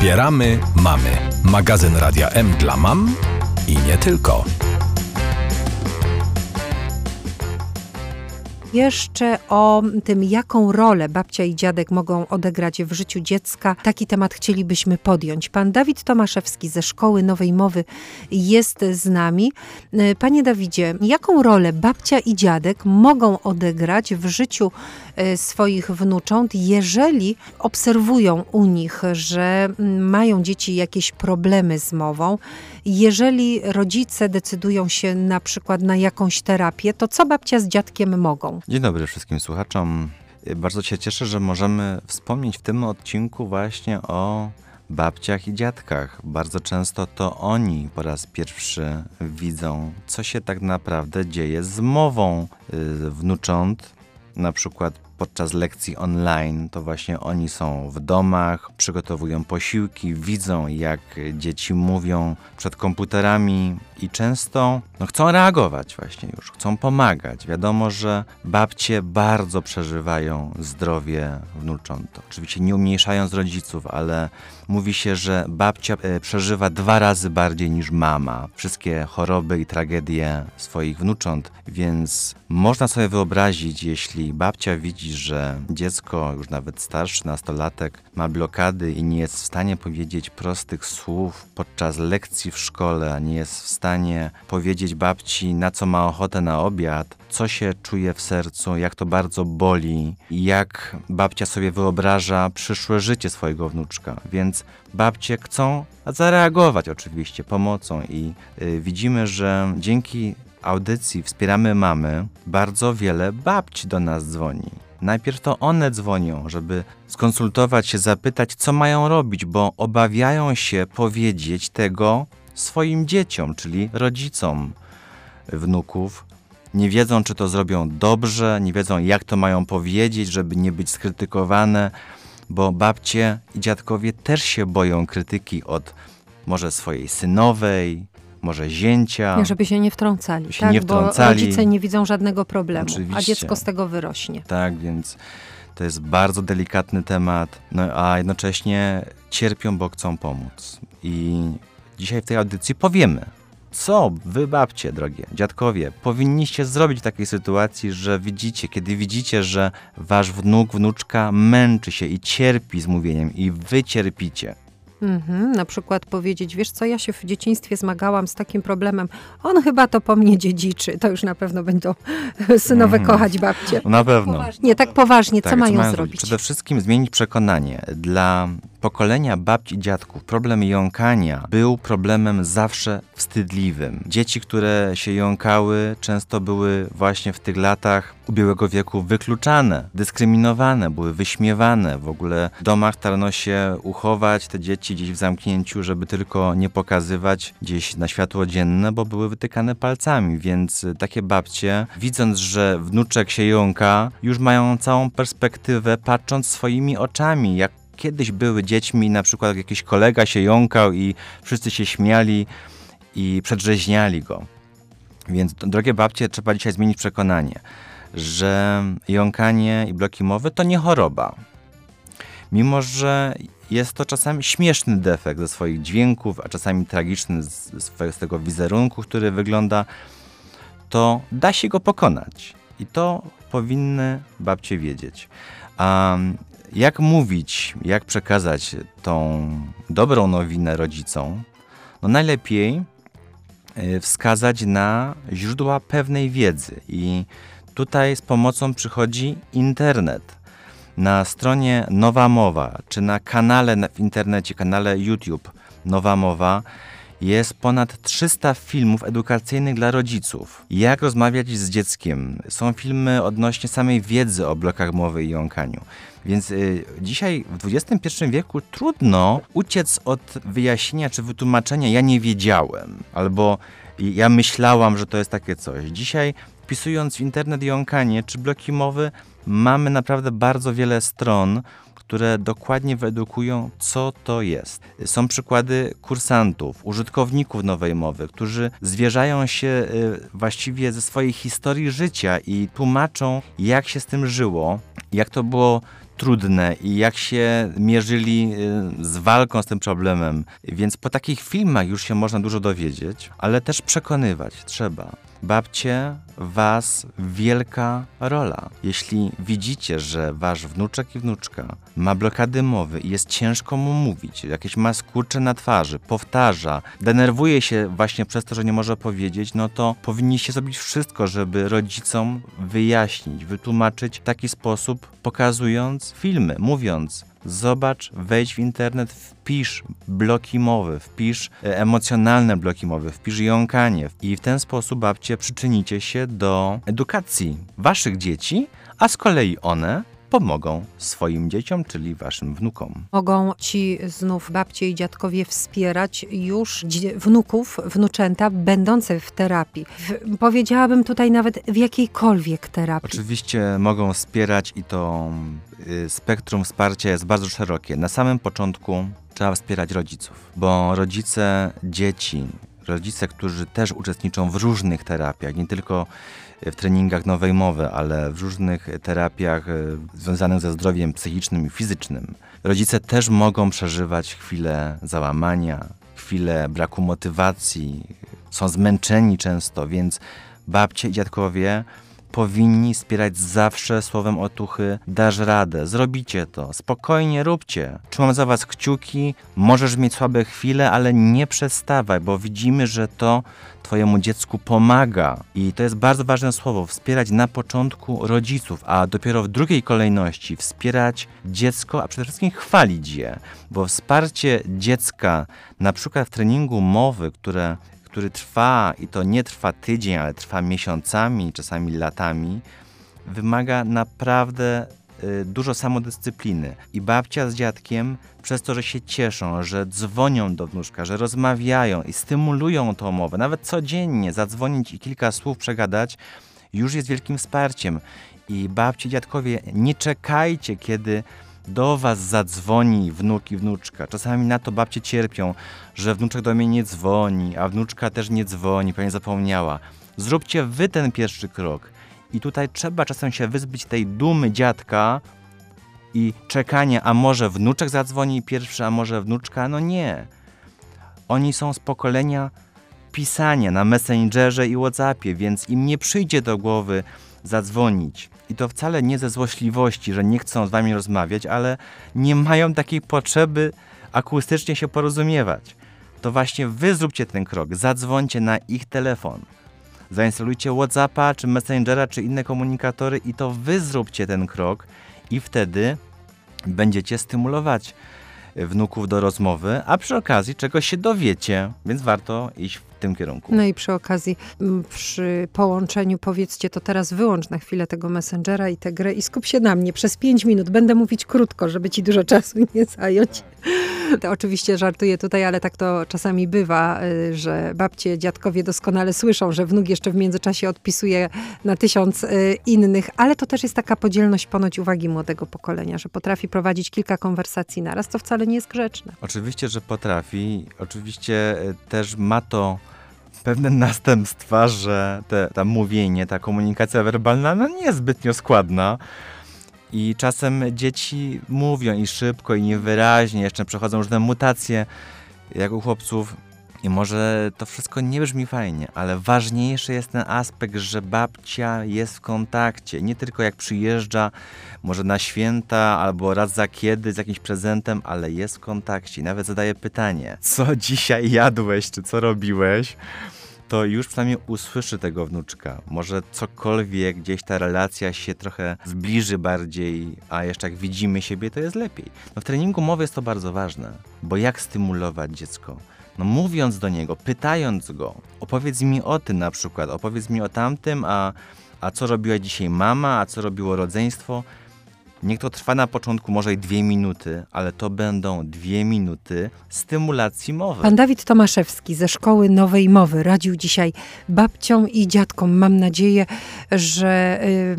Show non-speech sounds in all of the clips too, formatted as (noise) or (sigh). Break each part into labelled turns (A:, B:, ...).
A: Wspieramy mamy. Magazyn Radia M dla mam i nie tylko.
B: Jeszcze o tym, jaką rolę babcia i dziadek mogą odegrać w życiu dziecka. Taki temat chcielibyśmy podjąć. Pan Dawid Tomaszewski ze Szkoły Nowej Mowy jest z nami. Panie Dawidzie, jaką rolę babcia i dziadek mogą odegrać w życiu e, swoich wnucząt, jeżeli obserwują u nich, że mają dzieci jakieś problemy z mową, jeżeli rodzice decydują się na przykład na jakąś terapię, to co babcia z dziadkiem mogą?
C: Dzień dobry wszystkim słuchaczom. Bardzo się cieszę, że możemy wspomnieć w tym odcinku właśnie o babciach i dziadkach. Bardzo często to oni po raz pierwszy widzą, co się tak naprawdę dzieje z mową y, wnucząt, na przykład podczas lekcji online, to właśnie oni są w domach, przygotowują posiłki, widzą jak dzieci mówią przed komputerami i często no, chcą reagować właśnie już, chcą pomagać. Wiadomo, że babcie bardzo przeżywają zdrowie wnucząt. Oczywiście nie umniejszając rodziców, ale mówi się, że babcia e, przeżywa dwa razy bardziej niż mama wszystkie choroby i tragedie swoich wnucząt, więc można sobie wyobrazić, jeśli babcia widzi, że dziecko, już nawet starszy nastolatek, ma blokady i nie jest w stanie powiedzieć prostych słów podczas lekcji w szkole, nie jest w stanie powiedzieć babci, na co ma ochotę na obiad, co się czuje w sercu, jak to bardzo boli, jak babcia sobie wyobraża przyszłe życie swojego wnuczka. Więc babcie chcą zareagować oczywiście pomocą i y, widzimy, że dzięki audycji Wspieramy Mamy bardzo wiele babci do nas dzwoni. Najpierw to one dzwonią, żeby skonsultować się, zapytać, co mają robić, bo obawiają się powiedzieć tego swoim dzieciom, czyli rodzicom wnuków. Nie wiedzą, czy to zrobią dobrze, nie wiedzą, jak to mają powiedzieć, żeby nie być skrytykowane, bo babcie i dziadkowie też się boją krytyki od może swojej synowej, może zięcia.
B: Żeby się nie wtrącali,
C: się
B: tak?
C: nie wtrącali.
B: Bo rodzice nie widzą żadnego problemu,
C: Oczywiście.
B: a dziecko z tego wyrośnie.
C: Tak, więc to jest bardzo delikatny temat, no, a jednocześnie cierpią, bo chcą pomóc. I dzisiaj w tej audycji powiemy, co wy, babcie, drogie dziadkowie, powinniście zrobić w takiej sytuacji, że widzicie, kiedy widzicie, że wasz wnuk, wnuczka męczy się i cierpi z mówieniem i wy cierpicie.
B: Mhm, na przykład powiedzieć, wiesz co, ja się w dzieciństwie zmagałam z takim problemem, on chyba to po mnie dziedziczy. To już na pewno będą (laughs) synowe
C: Mhm.
B: kochać babcie.
C: Na pewno.
B: Nie, tak poważnie, co
C: Tak,
B: mają zrobić?
C: Przede wszystkim zmienić przekonanie. Dla pokolenia babci i dziadków problem jąkania był problemem zawsze wstydliwym. Dzieci, które się jąkały, często były właśnie w tych latach ubiegłego wieku wykluczane, dyskryminowane, były wyśmiewane. W ogóle w domach starano się uchować te dzieci gdzieś w zamknięciu, żeby tylko nie pokazywać gdzieś na światło dzienne, bo były wytykane palcami. Więc takie babcie, widząc, że wnuczek się jąka, już mają całą perspektywę, patrząc swoimi oczami, jak kiedyś były dziećmi, na przykład jak jakiś kolega się jąkał i wszyscy się śmiali i przedrzeźniali go. Więc, drogie babcie, trzeba dzisiaj zmienić przekonanie, że jąkanie i bloki mowy to nie choroba. Mimo, że jest to czasami śmieszny defekt ze swoich dźwięków, a czasami tragiczny z, z tego wizerunku, który wygląda, to da się go pokonać. I to powinny babcie wiedzieć. A jak mówić, jak przekazać tą dobrą nowinę rodzicom? No najlepiej y, wskazać na źródła pewnej wiedzy i tutaj z pomocą przychodzi internet. Na stronie Nowa Mowa, czy na kanale na- w internecie, kanale YouTube Nowa Mowa, jest ponad 300 filmów edukacyjnych dla rodziców. Jak rozmawiać z dzieckiem. Są filmy odnośnie samej wiedzy o blokach mowy i jąkaniu. Więc y, dzisiaj w XXI wieku trudno uciec od wyjaśnienia czy wytłumaczenia ja nie wiedziałem, albo ja myślałam, że to jest takie coś. Dzisiaj wpisując w internet jąkanie czy bloki mowy, mamy naprawdę bardzo wiele stron, które dokładnie wyedukują, co to jest. Są przykłady kursantów, użytkowników nowej mowy, którzy zwierzają się y, właściwie ze swojej historii życia i tłumaczą, jak się z tym żyło, jak to było trudne i jak się mierzyli y, z walką z tym problemem. Więc po takich filmach już się można dużo dowiedzieć, ale też przekonywać trzeba. Babcie, was wielka rola. Jeśli widzicie, że wasz wnuczek i wnuczka ma blokady mowy i jest ciężko mu mówić, jakieś ma skurcze na twarzy, powtarza, denerwuje się właśnie przez to, że nie może powiedzieć, no to powinniście zrobić wszystko, żeby rodzicom wyjaśnić, wytłumaczyć w taki sposób, pokazując filmy, mówiąc, Zobacz, wejdź w internet, wpisz bloki mowy, wpisz e, emocjonalne bloki mowy, wpisz jąkanie i w ten sposób babcie przyczynicie się do edukacji waszych dzieci, a z kolei one pomogą swoim dzieciom, czyli waszym wnukom.
B: Mogą ci znów babcie i dziadkowie wspierać już wnuków, wnuczęta będące w terapii. W, powiedziałabym tutaj nawet w jakiejkolwiek terapii.
C: Oczywiście mogą wspierać i to y, spektrum wsparcia jest bardzo szerokie. Na samym początku trzeba wspierać rodziców, bo rodzice dzieci, rodzice, którzy też uczestniczą w różnych terapiach, nie tylko w treningach nowej mowy, ale w różnych terapiach e, związanych ze zdrowiem psychicznym i fizycznym. Rodzice też mogą przeżywać chwilę załamania, chwilę braku motywacji, są zmęczeni często, więc babcie i dziadkowie powinni wspierać zawsze słowem otuchy dasz radę, zrobicie to, spokojnie róbcie. Trzymam za was kciuki, możesz mieć słabe chwile, ale nie przestawaj, bo widzimy, że to twojemu dziecku pomaga. I to jest bardzo ważne słowo, wspierać na początku rodziców, a dopiero w drugiej kolejności wspierać dziecko, a przede wszystkim chwalić je, bo wsparcie dziecka, na przykład w treningu mowy, które który trwa i to nie trwa tydzień, ale trwa miesiącami, czasami latami, wymaga naprawdę y, dużo samodyscypliny. I babcia z dziadkiem, przez to, że się cieszą, że dzwonią do wnuczka, że rozmawiają i stymulują tą mowę, nawet codziennie zadzwonić i kilka słów przegadać, już jest wielkim wsparciem. I babci, dziadkowie, nie czekajcie, kiedy do was zadzwoni wnuk i wnuczka. Czasami na to babcie cierpią, że wnuczek do mnie nie dzwoni, a wnuczka też nie dzwoni, pewnie zapomniała. Zróbcie wy ten pierwszy krok. I tutaj trzeba czasem się wyzbyć tej dumy dziadka i czekania, a może wnuczek zadzwoni pierwszy, a może wnuczka. No nie. Oni są z pokolenia pisania na Messengerze i Whatsappie, więc im nie przyjdzie do głowy zadzwonić. I to wcale nie ze złośliwości, że nie chcą z wami rozmawiać, ale nie mają takiej potrzeby akustycznie się porozumiewać. To właśnie wy zróbcie ten krok, zadzwońcie na ich telefon. Zainstalujcie WhatsAppa, czy Messengera, czy inne komunikatory i to wy zróbcie ten krok i wtedy będziecie stymulować wnuków do rozmowy, a przy okazji czegoś się dowiecie, więc warto iść w tym kierunku.
B: No i przy okazji, przy połączeniu powiedzcie to teraz wyłącz na chwilę tego Messengera i tę grę i skup się na mnie przez pięć minut. Będę mówić krótko, żeby ci dużo czasu nie zająć. To oczywiście żartuję tutaj, ale tak to czasami bywa, y, że babcie, dziadkowie doskonale słyszą, że wnuk jeszcze w międzyczasie odpisuje na tysiąc y, innych, ale to też jest taka podzielność ponoć uwagi młodego pokolenia, że potrafi prowadzić kilka konwersacji naraz, to wcale nie jest grzeczne.
C: Oczywiście, że potrafi. Oczywiście y, też ma to pewne (laughs) następstwa, że te, ta mówienie, ta komunikacja werbalna no nie jest zbytnio składna. I czasem dzieci mówią i szybko, i niewyraźnie, jeszcze przechodzą różne mutacje, jak u chłopców. I może to wszystko nie brzmi fajnie, ale ważniejszy jest ten aspekt, że babcia jest w kontakcie. Nie tylko jak przyjeżdża, może na święta albo raz za kiedy z jakimś prezentem, ale jest w kontakcie. Nawet zadaje pytanie: co dzisiaj jadłeś, czy co robiłeś? To już przynajmniej usłyszy tego wnuczka. Może cokolwiek gdzieś ta relacja się trochę zbliży bardziej, a jeszcze jak widzimy siebie, to jest lepiej. No w treningu mowy jest to bardzo ważne, bo jak stymulować dziecko? No mówiąc do niego, pytając go, opowiedz mi o tym na przykład, opowiedz mi o tamtym, a, a co robiła dzisiaj mama, a co robiło rodzeństwo. Niech to trwa na początku może i dwie minuty, ale to będą dwie minuty stymulacji mowy.
B: Pan Dawid Tomaszewski ze Szkoły Nowej Mowy radził dzisiaj babciom i dziadkom. Mam nadzieję, że y,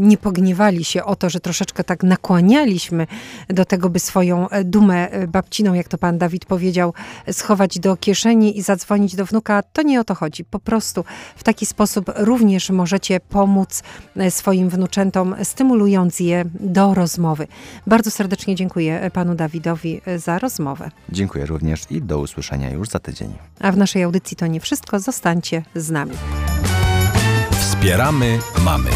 B: nie pogniewali się o to, że troszeczkę tak nakłanialiśmy do tego, by swoją e, dumę e, babciną, jak to pan Dawid powiedział, schować do kieszeni i zadzwonić do wnuka. To nie o to chodzi. Po prostu w taki sposób również możecie pomóc e, swoim wnuczętom, stymulując je do do rozmowy. Bardzo serdecznie dziękuję panu Dawidowi za rozmowę.
C: Dziękuję również i do usłyszenia już za tydzień.
B: A w naszej audycji to nie wszystko. Zostańcie z nami.
A: Wspieramy mamy.